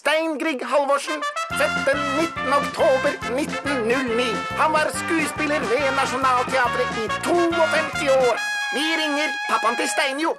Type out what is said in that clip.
Stein Grieg Halvorsen, født den 19. oktober 1909. Han var skuespiller ved Nationaltheatret i 52 år. Vi ringer pappaen til Steinjo.